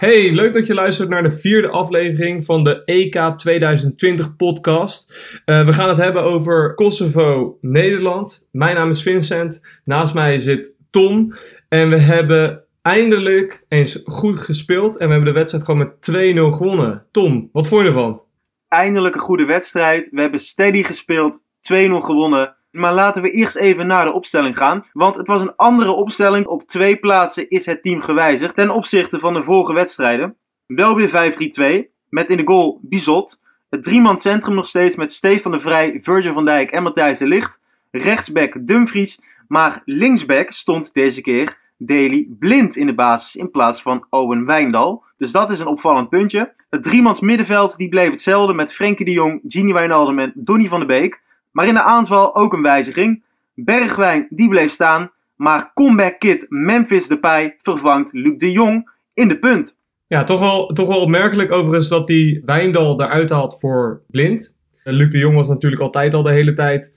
Hey, leuk dat je luistert naar de vierde aflevering van de EK 2020 podcast. Uh, we gaan het hebben over Kosovo-Nederland. Mijn naam is Vincent, naast mij zit Tom. En we hebben eindelijk eens goed gespeeld en we hebben de wedstrijd gewoon met 2-0 gewonnen. Tom, wat vond je ervan? Eindelijk een goede wedstrijd. We hebben steady gespeeld, 2-0 gewonnen. Maar laten we eerst even naar de opstelling gaan. Want het was een andere opstelling. Op twee plaatsen is het team gewijzigd ten opzichte van de vorige wedstrijden. Wel weer 5-3-2. Met in de goal Bizot. Het drieman centrum nog steeds met Stefan de Vrij, Virgil van Dijk en Matthijs de Licht. Rechtsback Dumfries. Maar linksback stond deze keer Daily Blind in de basis in plaats van Owen Wijndal. Dus dat is een opvallend puntje. Het driemans middenveld die bleef hetzelfde met Frenkie de Jong, Gini Wijnaldum en Donny van de Beek. Maar in de aanval ook een wijziging. Bergwijn die bleef staan, maar comeback kid Memphis Depay vervangt Luc de Jong in de punt. Ja, toch wel, toch wel opmerkelijk overigens dat die Wijndal eruit haalt voor Blind. Luc de Jong was natuurlijk altijd al de hele tijd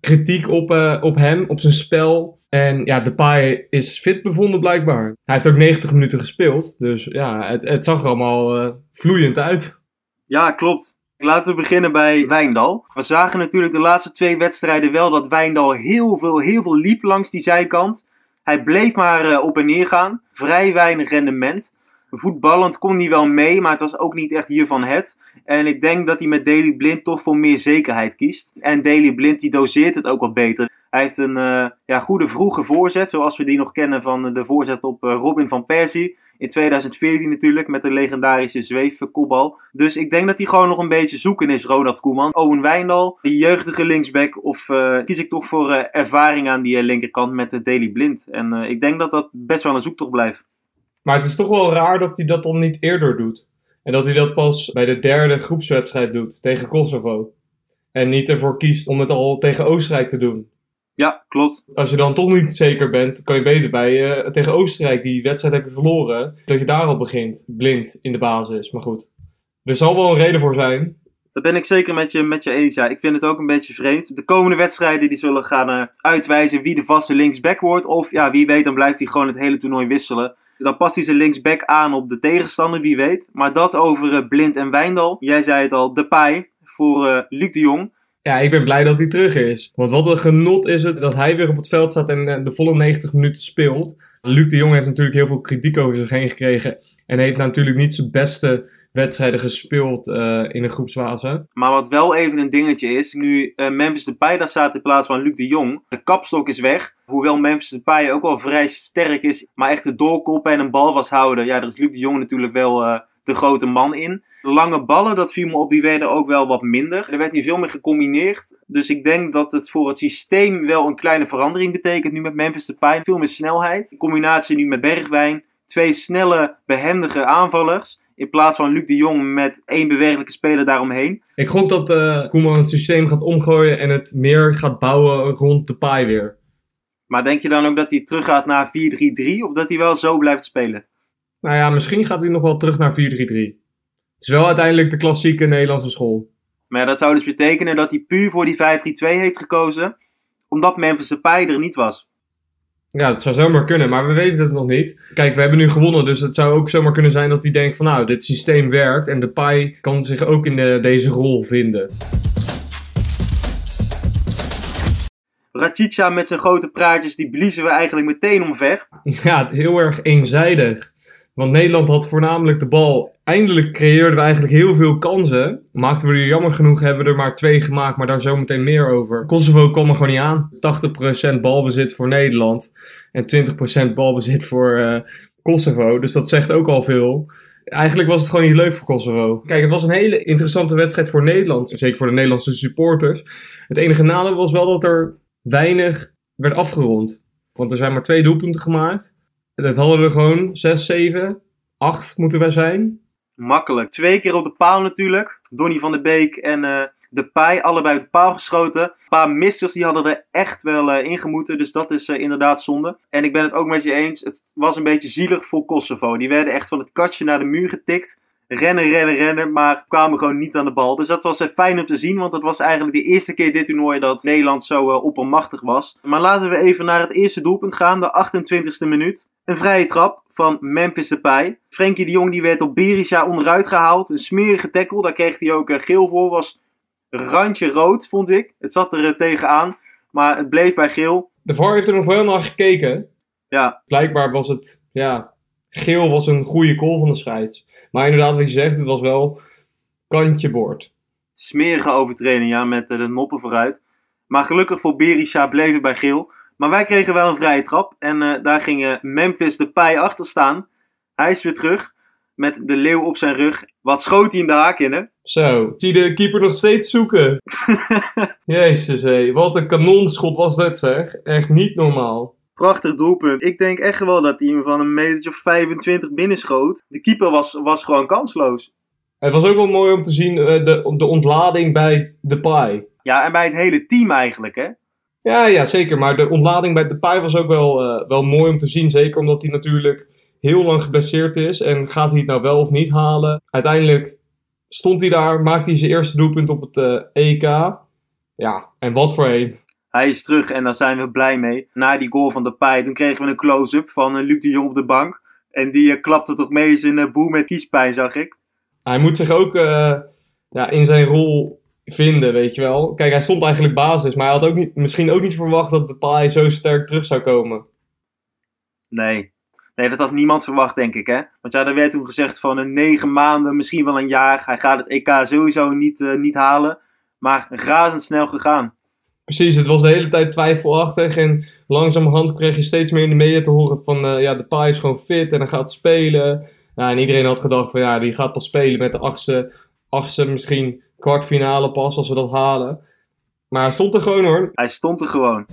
kritiek op, uh, op hem, op zijn spel. En ja, Depay is fit bevonden blijkbaar. Hij heeft ook 90 minuten gespeeld. Dus ja, het, het zag er allemaal uh, vloeiend uit. Ja, klopt. Laten we beginnen bij Wijndal. We zagen natuurlijk de laatste twee wedstrijden wel dat Wijndal heel veel, heel veel liep langs die zijkant. Hij bleef maar uh, op en neer gaan. Vrij weinig rendement. Voetballend kon hij wel mee, maar het was ook niet echt hiervan het. En ik denk dat hij met Daily Blind toch voor meer zekerheid kiest. En Daily Blind die doseert het ook wat beter. Hij heeft een uh, ja, goede vroege voorzet, zoals we die nog kennen van de voorzet op uh, Robin van Persie. In 2014 natuurlijk, met de legendarische zweefkopbal. Dus ik denk dat hij gewoon nog een beetje zoeken is, Ronald Koeman. Owen Wijndal, de jeugdige linksback. Of uh, kies ik toch voor ervaring aan die linkerkant met de Daily Blind. En ik denk dat dat best wel een zoektocht blijft. Maar het is toch wel raar dat hij dat dan niet eerder doet. En dat hij dat pas bij de derde groepswedstrijd doet tegen Kosovo. En niet ervoor kiest om het al tegen Oostenrijk te doen. Ja, klopt. Als je dan toch niet zeker bent, kan je beter bij uh, tegen Oostenrijk, die wedstrijd heb je verloren, dat je daar al begint, blind in de basis. Maar goed, er zal wel een reden voor zijn. Daar ben ik zeker met je, met je eens. Ja, ik vind het ook een beetje vreemd. De komende wedstrijden die zullen gaan uh, uitwijzen wie de vaste linksback wordt. Of ja, wie weet, dan blijft hij gewoon het hele toernooi wisselen. Dan past hij zijn linksback aan op de tegenstander, wie weet. Maar dat over uh, Blind en Wijndal. Jij zei het al, de paai voor Luc de Jong. Ja, ik ben blij dat hij terug is. Want wat een genot is het dat hij weer op het veld staat en de volle 90 minuten speelt. Luc de Jong heeft natuurlijk heel veel kritiek over zich heen gekregen. En heeft natuurlijk niet zijn beste wedstrijden gespeeld uh, in de groepsfase. Maar wat wel even een dingetje is, nu uh, Memphis Depay daar staat in plaats van Luc de Jong. De kapstok is weg. Hoewel Memphis Depay ook wel vrij sterk is, maar echt de doorkoppen en een bal vasthouden. Ja, daar is Luc de Jong natuurlijk wel de grote man in. De lange ballen, dat viel me op, die werden ook wel wat minder. Er werd niet veel meer gecombineerd. Dus ik denk dat het voor het systeem wel een kleine verandering betekent. Nu met Memphis Depay, veel meer snelheid. In combinatie nu met Bergwijn. Twee snelle, behendige aanvallers. In plaats van Luc de Jong met één bewerkelijke speler daaromheen. Ik hoop dat uh, Koeman het systeem gaat omgooien en het meer gaat bouwen rond de paai weer. Maar denk je dan ook dat hij terug gaat naar 4-3-3 of dat hij wel zo blijft spelen? Nou ja, misschien gaat hij nog wel terug naar 4-3-3. Het is wel uiteindelijk de klassieke Nederlandse school. Maar ja, dat zou dus betekenen dat hij puur voor die 5-3-2 heeft gekozen, omdat Memphis Depay er niet was. Ja, het zou zomaar kunnen, maar we weten het nog niet. Kijk, we hebben nu gewonnen, dus het zou ook zomaar kunnen zijn dat hij denkt van nou, dit systeem werkt en de Pai kan zich ook in de, deze rol vinden. Rachicha met zijn grote praatjes, die bliezen we eigenlijk meteen omver. Ja, het is heel erg eenzijdig. Want Nederland had voornamelijk de bal. Eindelijk creëerden we eigenlijk heel veel kansen. Maakten we er jammer genoeg, hebben we er maar twee gemaakt, maar daar zometeen meer over. Kosovo kwam er gewoon niet aan. 80% balbezit voor Nederland en 20% balbezit voor uh, Kosovo. Dus dat zegt ook al veel. Eigenlijk was het gewoon niet leuk voor Kosovo. Kijk, het was een hele interessante wedstrijd voor Nederland. Zeker voor de Nederlandse supporters. Het enige nadeel was wel dat er weinig werd afgerond. Want er zijn maar twee doelpunten gemaakt. Dat hadden we gewoon 6, 7, 8 moeten wij zijn. Makkelijk. Twee keer op de paal natuurlijk. Donny van der Beek en uh, de Pai, allebei op de paal geschoten. Een paar missers die hadden er echt wel uh, ingemoeten. Dus dat is uh, inderdaad zonde. En ik ben het ook met je eens. Het was een beetje zielig voor Kosovo. Die werden echt van het katje naar de muur getikt. Rennen, rennen, rennen, maar kwamen gewoon niet aan de bal. Dus dat was uh, fijn om te zien, want dat was eigenlijk de eerste keer dit toernooi dat Nederland zo uh, oppermachtig was. Maar laten we even naar het eerste doelpunt gaan, de 28e minuut. Een vrije trap van Memphis Depay. Frenkie de Jong die werd op Berisha onderuit gehaald. Een smerige tackle, daar kreeg hij ook uh, geel voor. Was randje rood, vond ik. Het zat er tegenaan, maar het bleef bij geel. De VAR heeft er nog wel naar gekeken. Ja. Blijkbaar was het, ja, geel was een goede call van de scheids. Maar inderdaad, wat je zegt, het was wel kantje boord. Smerige overtreding, ja, met de noppen vooruit. Maar gelukkig voor Berisha bleef het bij geel. Maar wij kregen wel een vrije trap. En uh, daar ging Memphis de Pij achter staan. Hij is weer terug. Met de leeuw op zijn rug. Wat schoot hij in de haak in, hè? Zo, zie de keeper nog steeds zoeken. Jezus, hé. Wat een kanonschot was dat, zeg. Echt niet normaal. Prachtig doelpunt. Ik denk echt wel dat hij hem van een metertje of 25 binnenschoot. De keeper was, was gewoon kansloos. Het was ook wel mooi om te zien de, de ontlading bij de paai. Ja, en bij het hele team eigenlijk, hè? Ja, ja, zeker. Maar de ontlading bij de paai was ook wel, uh, wel mooi om te zien. Zeker omdat hij natuurlijk heel lang geblesseerd is. En gaat hij het nou wel of niet halen? Uiteindelijk stond hij daar, maakte hij zijn eerste doelpunt op het uh, EK. Ja, en wat voor een. Hij is terug en daar zijn we blij mee. Na die goal van de Pai, toen kregen we een close-up van uh, Luc de Jong op de bank. En die uh, klapte toch mee in zijn uh, boel met kiespijn, zag ik. Hij moet zich ook ja, in zijn rol vinden, weet je wel. Kijk, hij stond eigenlijk basis, maar hij had ook niet, misschien ook niet verwacht dat de Pai zo sterk terug zou komen. Nee. Nee, dat had niemand verwacht, denk ik, hè. Want ja, er werd toen gezegd van een negen maanden, misschien wel een jaar. Hij gaat het EK sowieso niet, niet halen. Maar razendsnel gegaan. Precies, het was de hele tijd twijfelachtig. En langzamerhand kreeg je steeds meer in de media te horen van... Uh, ja, de paai is gewoon fit en hij gaat spelen. Ja, en iedereen had gedacht van ja, die gaat pas spelen met de achtste, achtste misschien kwartfinale pas als we dat halen. Maar hij stond er gewoon hoor. Hij stond er gewoon.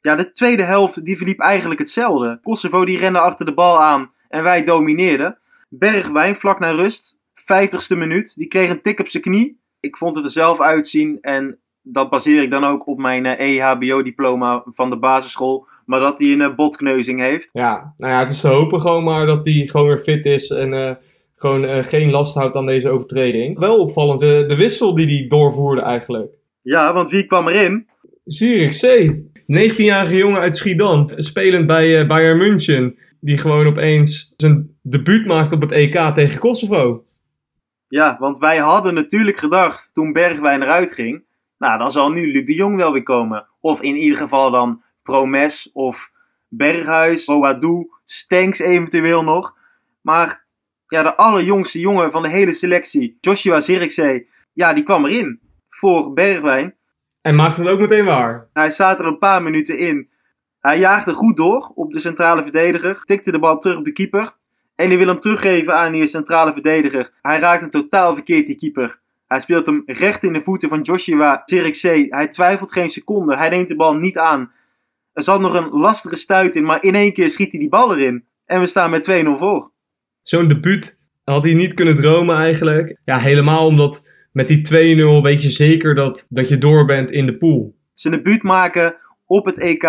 Ja, de tweede helft die verliep eigenlijk hetzelfde. Kosovo die rende achter de bal aan en wij domineerden. Bergwijn vlak naar rust, 50ste minuut, die kreeg een tik op zijn knie. Ik vond het er zelf uitzien en dat baseer ik dan ook op mijn EHBO-diploma van de basisschool. Maar dat hij een botkneuzing heeft. Ja, nou ja, het is te hopen gewoon maar dat hij gewoon weer fit is en uh, gewoon uh, geen last houdt aan deze overtreding. Wel opvallend, de, de wissel die hij doorvoerde eigenlijk. Ja, want wie kwam erin? Zurich C. 19-jarige jongen uit Schiedam, spelend bij uh, Bayern München. Die gewoon opeens zijn debuut maakt op het EK tegen Kosovo. Ja, want wij hadden natuurlijk gedacht toen Bergwijn eruit ging. Nou, dan zal nu Luc de Jong wel weer komen. Of in ieder geval dan Promes of Berghuis, Boadou, Stenks eventueel nog. Maar ja, de allerjongste jongen van de hele selectie, Joshua Zirkzee, ja, die kwam erin voor Bergwijn. En maakte het ook meteen waar. Hij staat er een paar minuten in. Hij jaagde goed door op de centrale verdediger, tikte de bal terug op de keeper. En die wil hem teruggeven aan die centrale verdediger. Hij raakt hem totaal verkeerd, die keeper. Hij speelt hem recht in de voeten van Joshua Zirkzee. Hij twijfelt geen seconde. Hij neemt de bal niet aan. Er zat nog een lastige stuit in, maar in één keer schiet hij die bal erin. En we staan met 2-0 voor. Zo'n debuut had hij niet kunnen dromen eigenlijk. Ja, helemaal omdat met die 2-0 weet je zeker dat, dat je door bent in de pool. Zijn debuut maken op het EK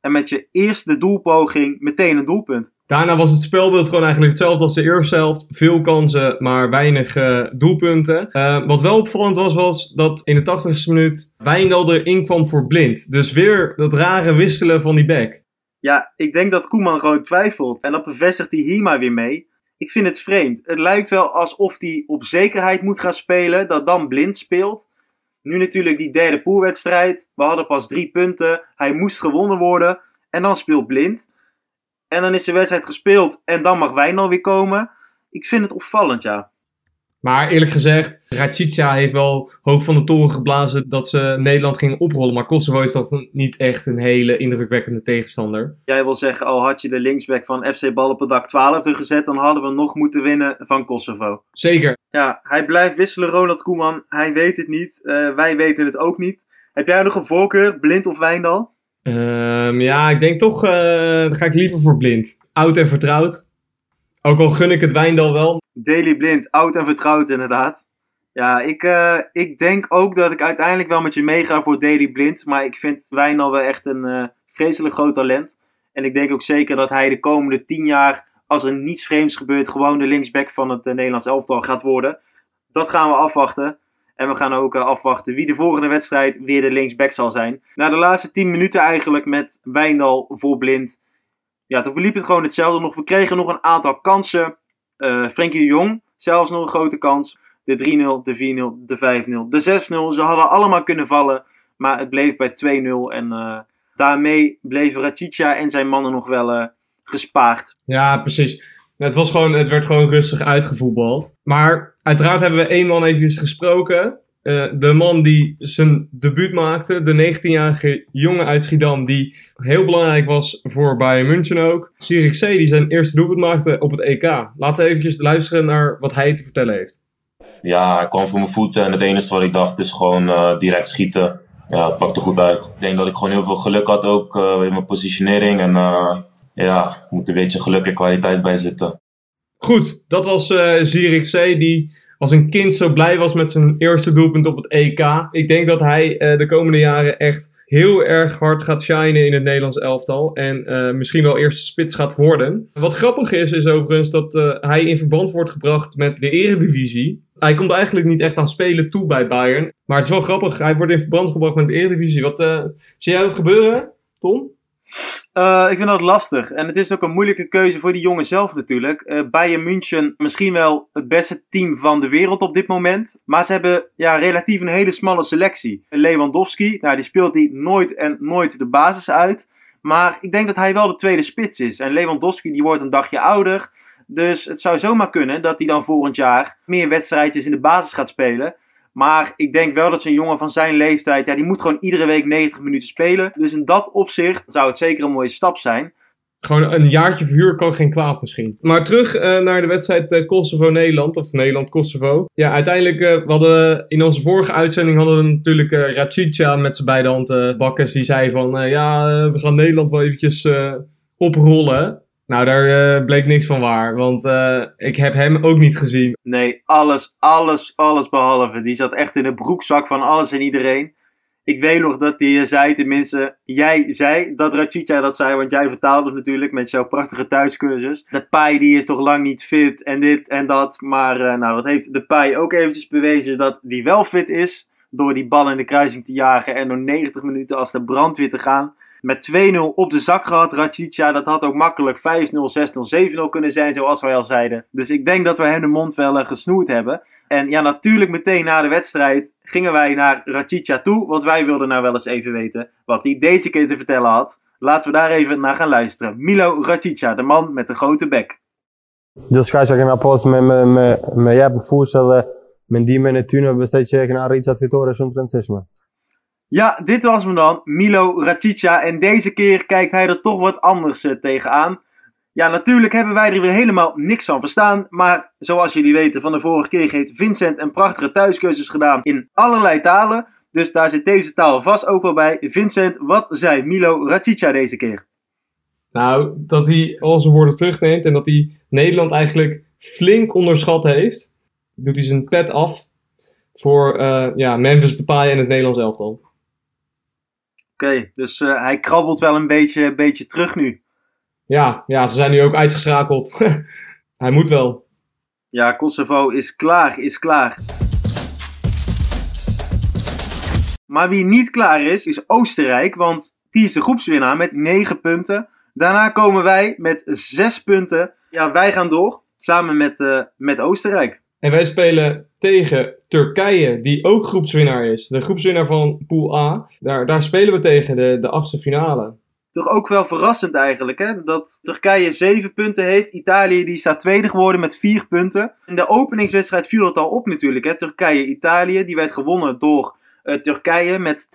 en met je eerste doelpoging meteen een doelpunt. Daarna was het spelbeeld gewoon eigenlijk hetzelfde als de eerste helft. Veel kansen, maar weinig uh, doelpunten. Uh, wat wel opvallend was, was dat in de 80ste minuut Wijndal erin kwam voor blind. Dus weer dat rare wisselen van die back. Ja, ik denk dat Koeman gewoon twijfelt. En dat bevestigt hij hier maar weer mee. Ik vind het vreemd. Het lijkt wel alsof hij op zekerheid moet gaan spelen, dat dan blind speelt. Nu natuurlijk die derde poolwedstrijd. We hadden pas drie punten. Hij moest gewonnen worden. En dan speelt blind. En dan is de wedstrijd gespeeld en dan mag Wijnal weer komen. Ik vind het opvallend, ja. Maar eerlijk gezegd, Racica heeft wel hoog van de toren geblazen dat ze Nederland gingen oprollen. Maar Kosovo is toch niet echt een hele indrukwekkende tegenstander. Jij wil zeggen, al had je de linksback van FC Ballenpendak 12 er gezet, dan hadden we nog moeten winnen van Kosovo. Zeker. Ja, hij blijft wisselen, Ronald Koeman. Hij weet het niet. Uh, wij weten het ook niet. Heb jij nog een voorkeur, Blind of Wijndal? Um, ja, ik denk toch, uh, dan ga ik liever voor Blind. Oud en vertrouwd. Ook al gun ik het Wijndal wel. Daily Blind, oud en vertrouwd inderdaad. Ja, ik, uh, ik denk ook dat ik uiteindelijk wel met je meega voor Daily Blind. Maar ik vind Wijndal wel echt een uh, vreselijk groot talent. En ik denk ook zeker dat hij de komende tien jaar als er niets vreemds gebeurt, gewoon de linksback van het Nederlands elftal gaat worden. Dat gaan we afwachten. En we gaan ook uh, afwachten wie de volgende wedstrijd weer de linksback zal zijn. Na de laatste 10 minuten eigenlijk met Wijndal voor blind. Ja, toen verliep het gewoon hetzelfde nog. We kregen nog een aantal kansen. Uh, Frenkie de Jong, zelfs nog een grote kans. De 3-0, de 4-0, de 5-0, de 6-0. Ze hadden allemaal kunnen vallen. Maar het bleef bij 2-0. En uh, daarmee bleven Rachicha en zijn mannen nog wel uh, gespaard. Ja, precies. Het, was gewoon, het werd gewoon rustig uitgevoetbald. Maar uiteraard hebben we één man even gesproken. Uh, de man die zijn debuut maakte, de 19-jarige jongen uit Schiedam, die heel belangrijk was voor Bayern München ook. Sirik C, die zijn eerste doelpunt maakte op het EK. Laten we eventjes luisteren naar wat hij te vertellen heeft. Ja, hij kwam voor mijn voeten en het enige wat ik dacht is gewoon uh, direct schieten. Ja, het pakte goed uit. Ik denk dat ik gewoon heel veel geluk had ook uh, in mijn positionering. En ja, moet een beetje geluk en kwaliteit bij zitten. Goed, dat was uh, C. die als een kind zo blij was met zijn eerste doelpunt op het EK. Ik denk dat hij de komende jaren echt heel erg hard gaat shinen in het Nederlands elftal. En uh, misschien wel eerste spits gaat worden. Wat grappig is, is overigens dat hij in verband wordt gebracht met de eredivisie. Hij komt eigenlijk niet echt aan spelen toe bij Bayern. Maar het is wel grappig, hij wordt in verband gebracht met de eredivisie. Wat, zie jij dat gebeuren, Tom? Uh, ik vind dat lastig. En het is ook een moeilijke keuze voor die jongen zelf natuurlijk. Uh, Bayern München misschien wel het beste team van de wereld op dit moment. Maar ze hebben ja, relatief een hele smalle selectie. Lewandowski, nou, die speelt die nooit en nooit de basis uit. Maar ik denk dat hij wel de tweede spits is. En Lewandowski die wordt een dagje ouder. Dus het zou zomaar kunnen dat hij dan volgend jaar meer wedstrijdjes in de basis gaat spelen. Maar ik denk wel dat zo'n jongen van zijn leeftijd, ja, die moet gewoon iedere week 90 minuten spelen. Dus in dat opzicht zou het zeker een mooie stap zijn. Gewoon een jaartje verhuur kan geen kwaad misschien. Maar terug uh, naar de wedstrijd uh, Kosovo-Nederland, of Nederland-Kosovo. Ja, uiteindelijk, uh, we hadden in onze vorige uitzending hadden we natuurlijk uh, Racica met zijn beide handen bakkers. Die zei van, ja, we gaan Nederland wel eventjes oprollen. Nou, daar uh, bleek niks van waar, want uh, ik heb hem ook niet gezien. Nee, alles, alles, alles behalve. Die zat echt in de broekzak van alles en iedereen. Ik weet nog dat hij zei, tenminste, jij zei dat Rachicha dat zei, want jij vertaalde het natuurlijk met jouw prachtige thuiscursus. De Pai die is toch lang niet fit en dit en dat, maar nou, dat heeft de Pai ook eventjes bewezen dat die wel fit is. Door die bal in de kruising te jagen en door 90 minuten als de brandweer te gaan met 2-0 op de zak gehad. Rachicha, dat had ook makkelijk 5-0, 6-0, 7-0 kunnen zijn, zoals wij al zeiden. Dus ik denk dat we hem de mond wel uh, gesnoerd hebben. En ja, natuurlijk meteen na de wedstrijd gingen wij naar Rachicha toe. Want wij wilden nou wel eens even weten wat hij deze keer te vertellen had. Laten we daar even naar gaan luisteren. Milo Rachicha, de man met de grote bek. Just kažem, na pos me, me, me, me jep fushë dhe mendimin e tyre besoj që e kena arritur atë fitore shumë të rëndësishme. Ja, dit was hem dan, Milo Rachicha. En deze keer kijkt hij er toch wat anders uh, tegenaan. Ja, natuurlijk hebben wij er weer helemaal niks van verstaan. Maar zoals jullie weten van de vorige keer heeft Vincent een prachtige thuiskeuzes gedaan in allerlei talen. Dus daar zit deze taal vast ook wel bij. Vincent, wat zei Milo Rachicha deze keer? Nou, dat hij al zijn woorden terugneemt en dat hij Nederland eigenlijk flink onderschat heeft. Doet hij zijn pet af voor uh, ja, Memphis Depay en het Nederlands elftal. Oké, okay, dus uh, hij krabbelt wel een beetje, beetje terug nu. Ja, ja, ze zijn nu ook uitgeschakeld. hij moet wel. Ja, Kosovo is klaar, is klaar. Maar wie niet klaar is, is Oostenrijk, want die is de groepswinnaar met 9 punten. Daarna komen wij met 6 punten. Ja, wij gaan door, samen met, uh, met Oostenrijk. En wij spelen tegen Turkije, die ook groepswinnaar is. De groepswinnaar van Pool A. Daar, daar spelen we tegen, de, de achtste finale. Toch ook wel verrassend eigenlijk, hè? Dat Turkije 7 punten heeft. Italië die staat tweede geworden met 4 punten. In de openingswedstrijd viel het al op natuurlijk, hè? Turkije-Italië, die werd gewonnen door uh, Turkije met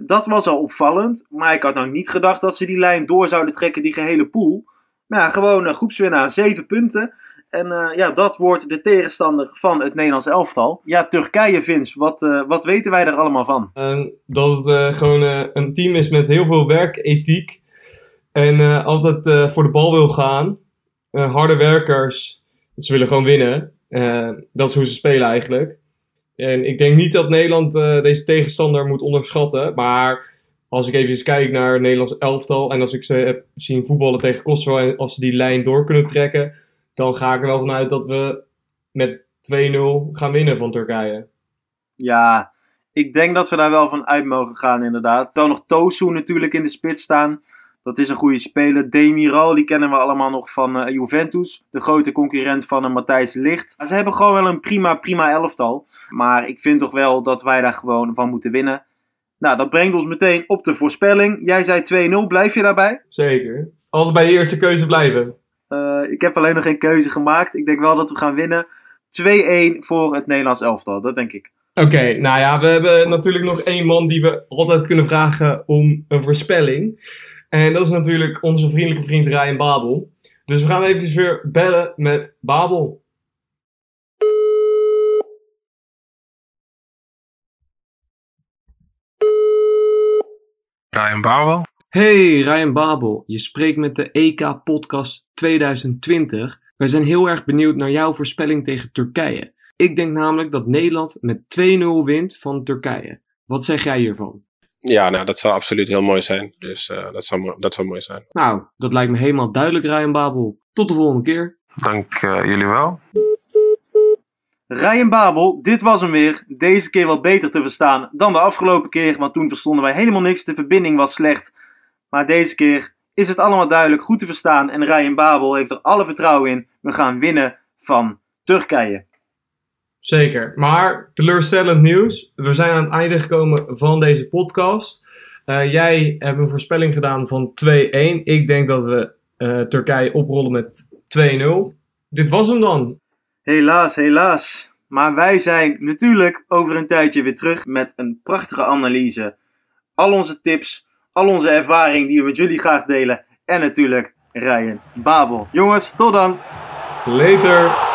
2-1. Dat was al opvallend. Maar ik had nou niet gedacht dat ze die lijn door zouden trekken, die gehele pool. Maar ja, gewoon een groepswinnaar, 7 punten. En uh, ja, dat wordt de tegenstander van het Nederlands elftal. Ja, Turkije, Vince, wat, uh, wat weten wij er allemaal van? Uh, dat het gewoon een team is met heel veel werkethiek. En altijd voor de bal wil gaan. harde werkers. Ze willen gewoon winnen. dat is hoe ze spelen eigenlijk. En ik denk niet dat Nederland deze tegenstander moet onderschatten. Maar als ik even kijk naar het Nederlands elftal en als ik ze heb zien voetballen tegen Kosovo en als ze die lijn door kunnen trekken, dan ga ik er wel vanuit dat we met 2-0 gaan winnen van Turkije. Ja, ik denk dat we daar wel van uit mogen gaan inderdaad. Dan nog Tosu natuurlijk in de spits staan. Dat is een goede speler. Demiral, die kennen we allemaal nog van uh, Juventus. De grote concurrent van uh, Matthijs Licht. Ze hebben gewoon wel een prima, prima elftal. Maar ik vind toch wel dat wij daar gewoon van moeten winnen. Nou, dat brengt ons meteen op de voorspelling. Jij zei 2-0, blijf je daarbij? Zeker. Altijd bij je eerste keuze blijven. Uh, ik heb alleen nog geen keuze gemaakt. Ik denk wel dat we gaan winnen. 2-1 voor het Nederlands elftal, dat denk ik. Oké, okay, nou ja, we hebben natuurlijk nog één man die we altijd kunnen vragen om een voorspelling. En dat is natuurlijk onze vriendelijke vriend Ryan Babel. Dus we gaan even weer bellen met Babel. Ryan Babel. Hey Ryan Babel, je spreekt met de EK Podcast 2020. Wij zijn heel erg benieuwd naar jouw voorspelling tegen Turkije. Ik denk namelijk dat Nederland met 2-0 wint van Turkije. Wat zeg jij hiervan? Ja, nou, dat zou absoluut heel mooi zijn. Dus uh, dat, zou, dat zou mooi zijn. Nou, dat lijkt me helemaal duidelijk, Ryan Babel. Tot de volgende keer. Dank uh, jullie wel. Ryan Babel, dit was hem weer. Deze keer wat beter te verstaan dan de afgelopen keer, want toen verstonden wij helemaal niks. De verbinding was slecht. Maar deze keer is het allemaal duidelijk goed te verstaan. En Ryan Babel heeft er alle vertrouwen in. We gaan winnen van Turkije. Zeker. Maar teleurstellend nieuws. We zijn aan het einde gekomen van deze podcast. Uh, jij hebt een voorspelling gedaan van 2-1. Ik denk dat we uh, Turkije oprollen met 2-0. Dit was hem dan. Helaas, helaas. Maar wij zijn natuurlijk over een tijdje weer terug met een prachtige analyse. Al onze tips, al onze ervaring die we met jullie graag delen. En natuurlijk Ryan Babel. Jongens, tot dan. Later.